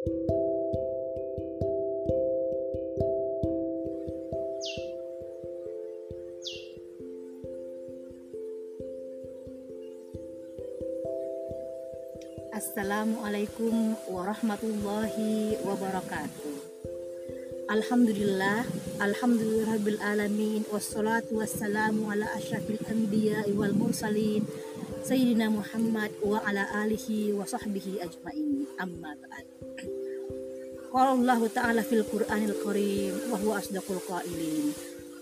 Assalamualaikum warahmatullahi wabarakatuh. Alhamdulillah, alhamdulillahirabbil alamin wassalatu wassalamu ala asyrafil anbiya wal mursalin sayyidina Muhammad wa ala alihi wa sahbihi ajmain. Amma. Qala Allah Ta'ala fil Qur'anil Karim wa huwa asdaqul qailin.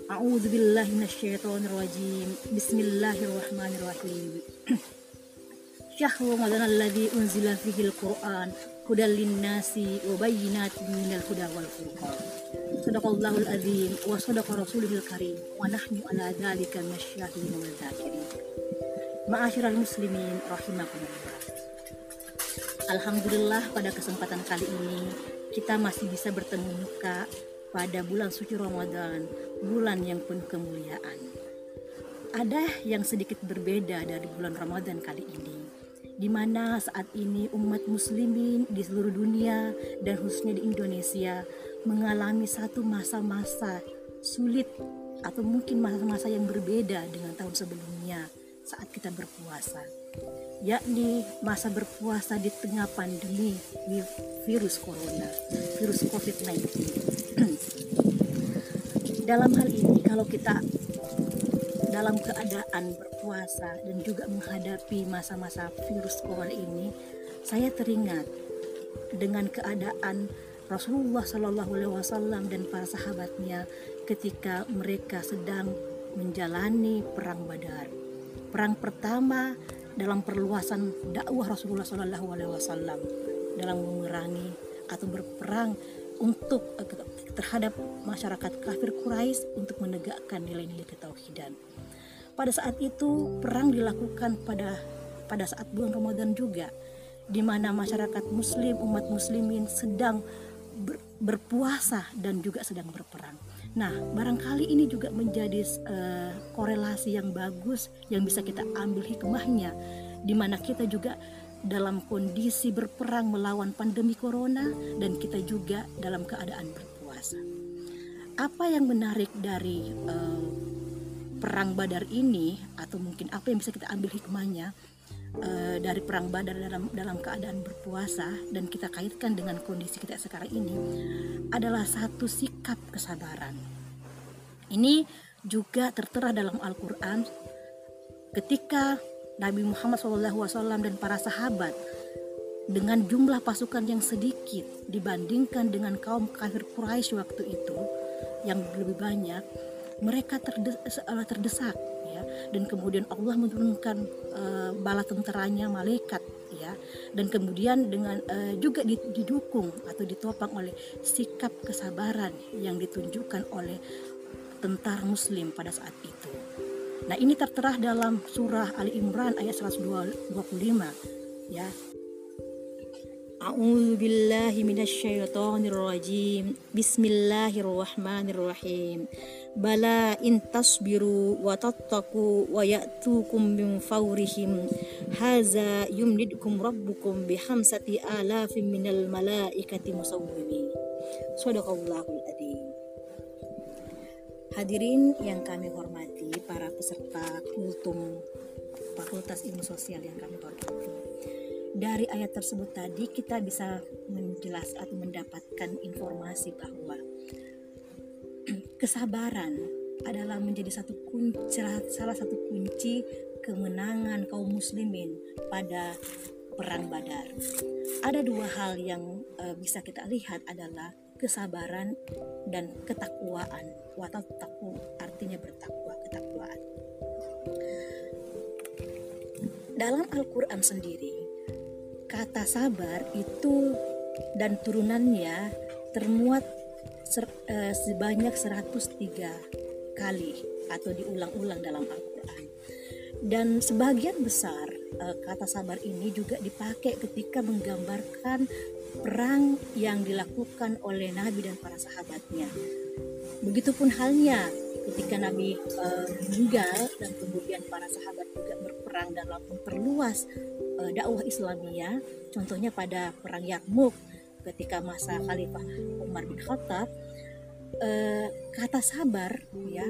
A'udzu billahi minasyaitonir rajim. Bismillahirrahmanirrahim. Syahrul Ramadan alladzi unzila fihi al-Qur'an hudal linnasi wa bayyinatin minal huda wal furqan. Sadaqallahul azim wa sadaqa rasulihil karim wa nahnu ala dzalika minasyahidin wal dzakirin. Ma'asyiral muslimin rahimakumullah. Alhamdulillah pada kesempatan kali ini kita masih bisa bertemu muka pada bulan suci Ramadan, bulan yang penuh kemuliaan. Ada yang sedikit berbeda dari bulan Ramadan kali ini di mana saat ini umat muslimin di seluruh dunia dan khususnya di Indonesia mengalami satu masa-masa sulit atau mungkin masa-masa yang berbeda dengan tahun sebelumnya saat kita berpuasa yakni masa berpuasa di tengah pandemi virus corona, virus COVID-19. Dalam hal ini kalau kita dalam keadaan berpuasa dan juga menghadapi masa-masa virus corona ini, saya teringat dengan keadaan Rasulullah Shallallahu Alaihi Wasallam dan para sahabatnya ketika mereka sedang menjalani perang Badar. Perang pertama dalam perluasan dakwah Rasulullah Shallallahu Alaihi Wasallam dalam memerangi atau berperang untuk terhadap masyarakat kafir Quraisy untuk menegakkan nilai-nilai ketauhidan. Pada saat itu perang dilakukan pada pada saat bulan Ramadan juga di mana masyarakat muslim umat muslimin sedang ber, berpuasa dan juga sedang berperang. Nah, barangkali ini juga menjadi uh, korelasi yang bagus yang bisa kita ambil hikmahnya di mana kita juga dalam kondisi berperang melawan pandemi corona dan kita juga dalam keadaan berpuasa. Apa yang menarik dari uh, perang Badar ini atau mungkin apa yang bisa kita ambil hikmahnya uh, dari perang Badar dalam dalam keadaan berpuasa dan kita kaitkan dengan kondisi kita sekarang ini adalah satu sikap kesabaran. Ini juga tertera dalam Al-Qur'an ketika Nabi Muhammad SAW dan para sahabat dengan jumlah pasukan yang sedikit dibandingkan dengan kaum kafir Quraisy waktu itu yang lebih banyak mereka terdesak, terdesak ya dan kemudian Allah menurunkan uh, bala tenteranya malaikat ya dan kemudian dengan uh, juga didukung atau ditopang oleh sikap kesabaran yang ditunjukkan oleh tentara muslim pada saat itu. Nah, ini tertera dalam surah Ali Imran ayat 125 ya. A'udzu billahi minasyaitonir rajim. Bismillahirrahmanirrahim. Bala in tasbiru wa tattaku wa ya'tukum min fawrihim. Haza yumdidkum rabbukum bihamsati alafin minal malaikati musawwimin. Sadaqallahul adzim Hadirin yang kami hormati para peserta kultum Fakultas Ilmu Sosial yang kami hormati dari ayat tersebut tadi kita bisa menjelaskan atau mendapatkan informasi bahwa kesabaran adalah menjadi satu kunci salah satu kunci kemenangan kaum muslimin pada perang Badar. Ada dua hal yang uh, bisa kita lihat adalah kesabaran dan ketakwaan. Watak taku artinya bertakwa, ketakwaan. Dalam Al-Qur'an sendiri, kata sabar itu dan turunannya termuat ser, uh, sebanyak 103 kali atau diulang-ulang dalam Al-Quran. Dan sebagian besar uh, kata sabar ini juga dipakai ketika menggambarkan perang yang dilakukan oleh Nabi dan para sahabatnya. Begitupun halnya ketika Nabi uh, meninggal dan kemudian para sahabat juga berperang dalam memperluas uh, dakwah Islamiyah, contohnya pada perang Yarmuk ketika masa Khalifah Umar bin Khattab uh, kata sabar ya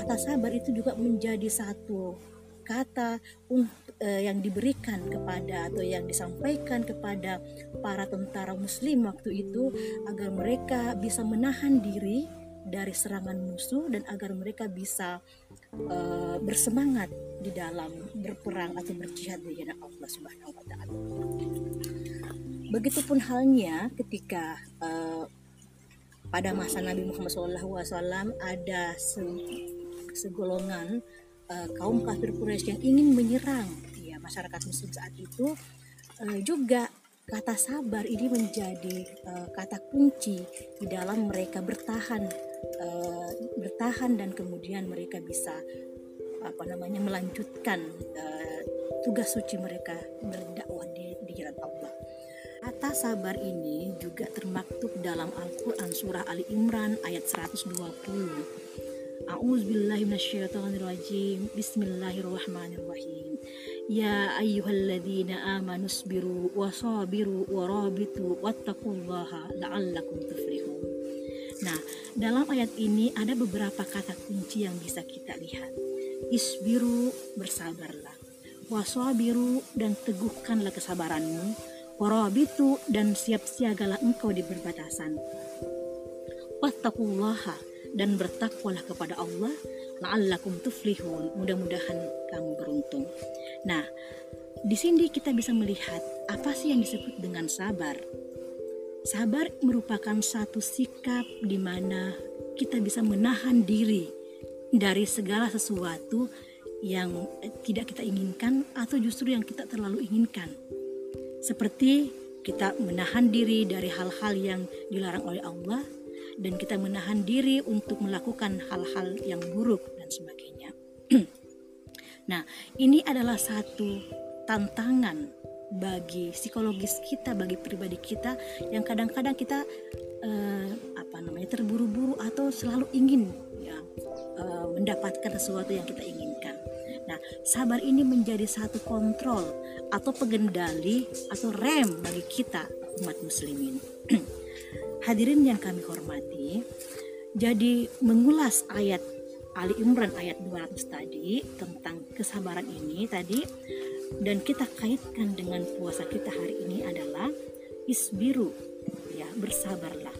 kata sabar itu juga menjadi satu kata yang diberikan kepada atau yang disampaikan kepada para tentara muslim waktu itu agar mereka bisa menahan diri dari serangan musuh dan agar mereka bisa uh, bersemangat di dalam berperang atau berjihad di jalan Allah Subhanahu wa taala. Begitupun halnya ketika uh, pada masa Nabi Muhammad SAW ada se segolongan uh, kaum kafir Quraisy yang ingin menyerang ya masyarakat muslim saat itu uh, juga kata sabar ini menjadi uh, kata kunci di dalam mereka bertahan uh, bertahan dan kemudian mereka bisa apa namanya melanjutkan uh, tugas suci mereka berdakwah di, di jalan Allah. Kata sabar ini juga termaktub dalam Al-Quran Surah Ali Imran ayat 120. A'udzubillahi minasyaitonirrajim. Bismillahirrahmanirrahim. Ya ayyuhalladzina amanu sabiru wa sabiru wa wattaqullaha la'allakum tuflihun. Nah, dalam ayat ini ada beberapa kata kunci yang bisa kita lihat. Isbiru bersabarlah. Wasabiru dan teguhkanlah kesabaranmu. Warabitu dan siap siagalah engkau di perbatasan. Wattaqullaha dan bertakwalah kepada Allah. La'allakum tuflihun. Mudah-mudahan kamu beruntung. Nah di sini kita bisa melihat apa sih yang disebut dengan sabar sabar merupakan satu sikap di mana kita bisa menahan diri dari segala sesuatu yang tidak kita inginkan atau justru yang kita terlalu inginkan. Seperti kita menahan diri dari hal-hal yang dilarang oleh Allah dan kita menahan diri untuk melakukan hal-hal yang buruk dan sebagainya. nah, ini adalah satu tantangan bagi psikologis kita, bagi pribadi kita yang kadang-kadang kita eh, apa namanya terburu-buru atau selalu ingin ya uh, mendapatkan sesuatu yang kita inginkan. Nah, sabar ini menjadi satu kontrol atau pengendali atau rem bagi kita umat muslimin. Hadirin yang kami hormati, jadi mengulas ayat Ali Imran ayat 200 tadi tentang kesabaran ini tadi dan kita kaitkan dengan puasa kita hari ini adalah isbiru. Ya bersabarlah.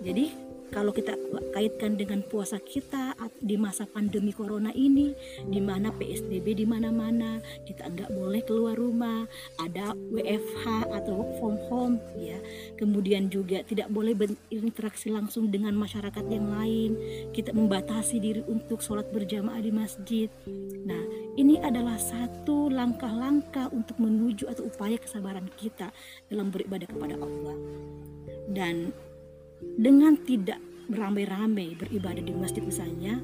Jadi kalau kita kaitkan dengan puasa kita di masa pandemi corona ini di mana PSBB di mana-mana kita nggak boleh keluar rumah ada WFH atau work from home ya. Kemudian juga tidak boleh berinteraksi langsung dengan masyarakat yang lain. Kita membatasi diri untuk sholat berjamaah di masjid. Nah ini adalah satu langkah-langkah untuk menuju atau upaya kesabaran kita dalam beribadah kepada Allah dan dengan tidak beramai-ramai beribadah di masjid misalnya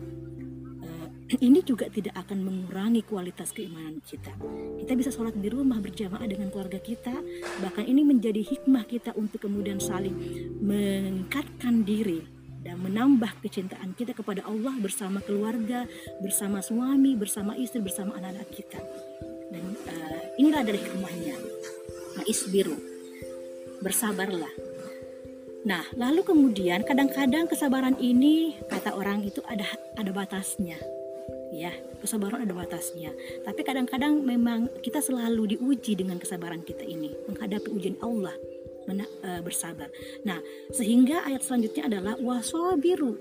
uh, ini juga tidak akan mengurangi kualitas keimanan kita. Kita bisa sholat di rumah berjamaah dengan keluarga kita, bahkan ini menjadi hikmah kita untuk kemudian saling meningkatkan diri dan menambah kecintaan kita kepada Allah bersama keluarga, bersama suami, bersama istri, bersama anak-anak kita. Dan uh, inilah dari hikmahnya. Isbiru, bersabarlah Nah, lalu kemudian kadang-kadang kesabaran ini kata orang itu ada ada batasnya. Ya, kesabaran ada batasnya. Tapi kadang-kadang memang kita selalu diuji dengan kesabaran kita ini menghadapi ujian Allah mena, e, bersabar. Nah, sehingga ayat selanjutnya adalah wasabiru.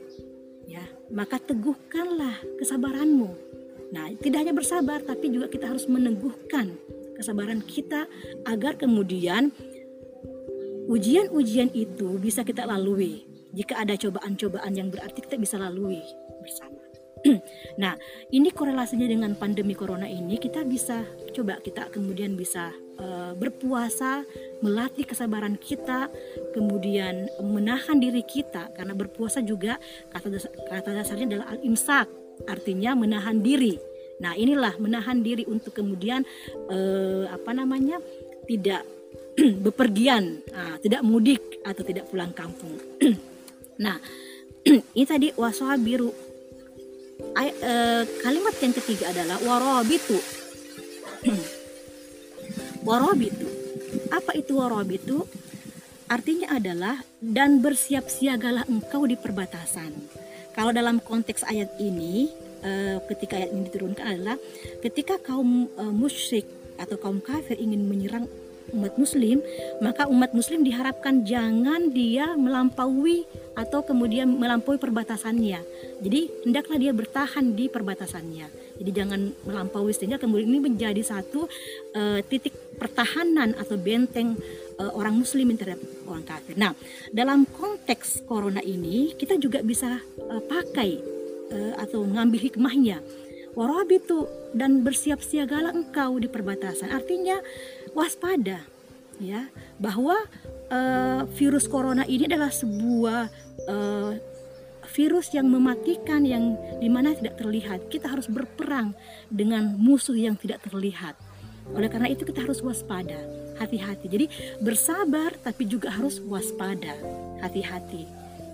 Ya, maka teguhkanlah kesabaranmu. Nah, tidak hanya bersabar tapi juga kita harus meneguhkan kesabaran kita agar kemudian Ujian-ujian itu bisa kita lalui. Jika ada cobaan-cobaan yang berarti kita bisa lalui bersama. nah, ini korelasinya dengan pandemi corona ini kita bisa coba kita kemudian bisa uh, berpuasa, melatih kesabaran kita, kemudian menahan diri kita karena berpuasa juga kata dasar, kata dasarnya adalah al-imsak, artinya menahan diri. Nah, inilah menahan diri untuk kemudian uh, apa namanya? tidak bepergian, nah, tidak mudik atau tidak pulang kampung. nah, ini tadi wasabiru. Ay, e, kalimat yang ketiga adalah warabitu. warabitu. Apa itu warabitu? artinya adalah dan bersiap siagalah engkau di perbatasan. Kalau dalam konteks ayat ini, uh, ketika ayat ini diturunkan adalah ketika kaum uh, musyrik atau kaum kafir ingin menyerang umat muslim, maka umat muslim diharapkan jangan dia melampaui atau kemudian melampaui perbatasannya. Jadi hendaklah dia bertahan di perbatasannya. Jadi jangan melampaui sehingga kemudian ini menjadi satu uh, titik pertahanan atau benteng uh, orang muslim terhadap orang kafir. Nah, dalam konteks corona ini kita juga bisa uh, pakai uh, atau ngambil hikmahnya warabitu dan bersiap siagalah engkau di perbatasan. Artinya waspada ya bahwa uh, virus corona ini adalah sebuah uh, virus yang mematikan yang di mana tidak terlihat. Kita harus berperang dengan musuh yang tidak terlihat. Oleh karena itu kita harus waspada, hati-hati. Jadi bersabar tapi juga harus waspada, hati-hati.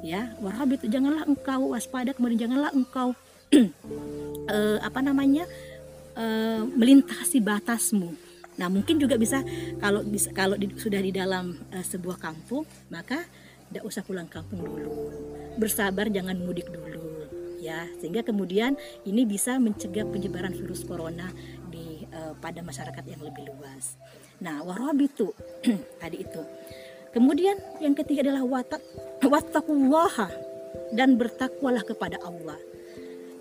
Ya, warabitu janganlah engkau waspada kemudian janganlah engkau uh, apa namanya uh, melintasi batasmu. Nah mungkin juga bisa kalau bisa kalau di, sudah di dalam uh, sebuah kampung maka tidak usah pulang kampung dulu, bersabar jangan mudik dulu ya sehingga kemudian ini bisa mencegah penyebaran virus corona uh, pada masyarakat yang lebih luas. Nah warabitu tadi itu. Kemudian yang ketiga adalah watak dan bertakwalah kepada Allah.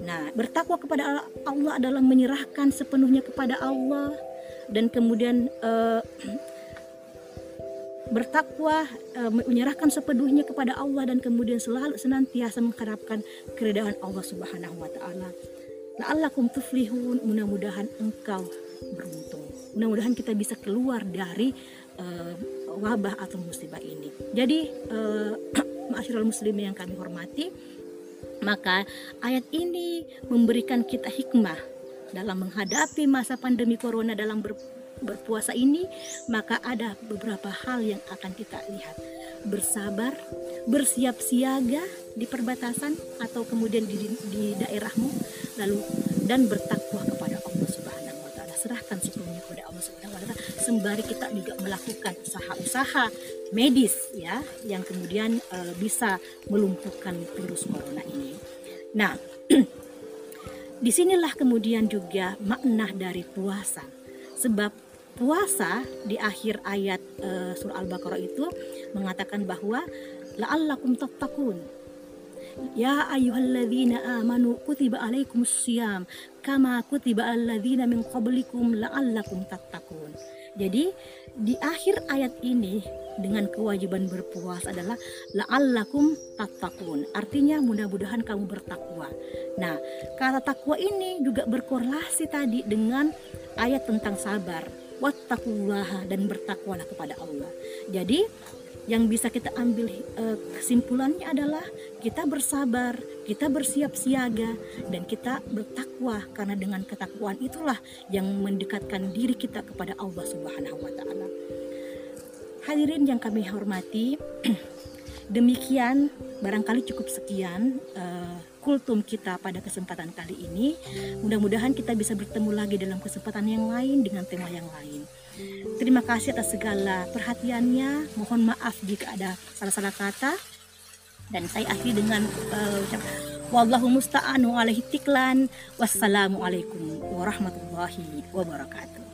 Nah, bertakwa kepada Allah adalah menyerahkan sepenuhnya kepada Allah dan kemudian uh, bertakwa uh, menyerahkan sepenuhnya kepada Allah dan kemudian selalu senantiasa mengharapkan keridhaan Allah Subhanahu wa taala. La'allakum tuflihun, mudah-mudahan engkau beruntung. Mudah-mudahan kita bisa keluar dari uh, wabah atau musibah ini. Jadi uh, muslimin yang kami hormati, maka ayat ini memberikan kita hikmah dalam menghadapi masa pandemi corona dalam ber, berpuasa ini, maka ada beberapa hal yang akan kita lihat. Bersabar, bersiap siaga di perbatasan atau kemudian di, di daerahmu, lalu dan bertakwa kepada Allah Subhanahu wa taala. Serahkan sepenuhnya kepada Allah Subhanahu wa taala sembari kita juga melakukan usaha-usaha medis ya yang kemudian uh, bisa melumpuhkan virus corona ini. Nah, di sinilah kemudian juga makna dari puasa. Sebab puasa di akhir ayat uh, surah Al-Baqarah itu mengatakan bahwa la'allakum tattaqun. Ya ayyuhalladzina amanu kutiba alaikumus syiyam kama kutiba alladzina min qablikum la'allakum tattaqun. Jadi di akhir ayat ini dengan kewajiban berpuasa adalah la'allakum tattaqun. Artinya mudah-mudahan kamu bertakwa. Nah, kata takwa ini juga berkorelasi tadi dengan ayat tentang sabar. Wattaqullaha dan bertakwalah kepada Allah. Jadi yang bisa kita ambil uh, kesimpulannya adalah kita bersabar, kita bersiap siaga dan kita bertakwa karena dengan ketakwaan itulah yang mendekatkan diri kita kepada Allah Subhanahu wa taala. Hadirin yang kami hormati, demikian barangkali cukup sekian uh, kultum kita pada kesempatan kali ini. Mudah-mudahan kita bisa bertemu lagi dalam kesempatan yang lain dengan tema yang lain. Terima kasih atas segala perhatiannya. Mohon maaf jika ada salah-salah kata. Dan saya akhiri dengan uh, Wallahu musta'anu alaihi tiklan. Wassalamualaikum warahmatullahi wabarakatuh.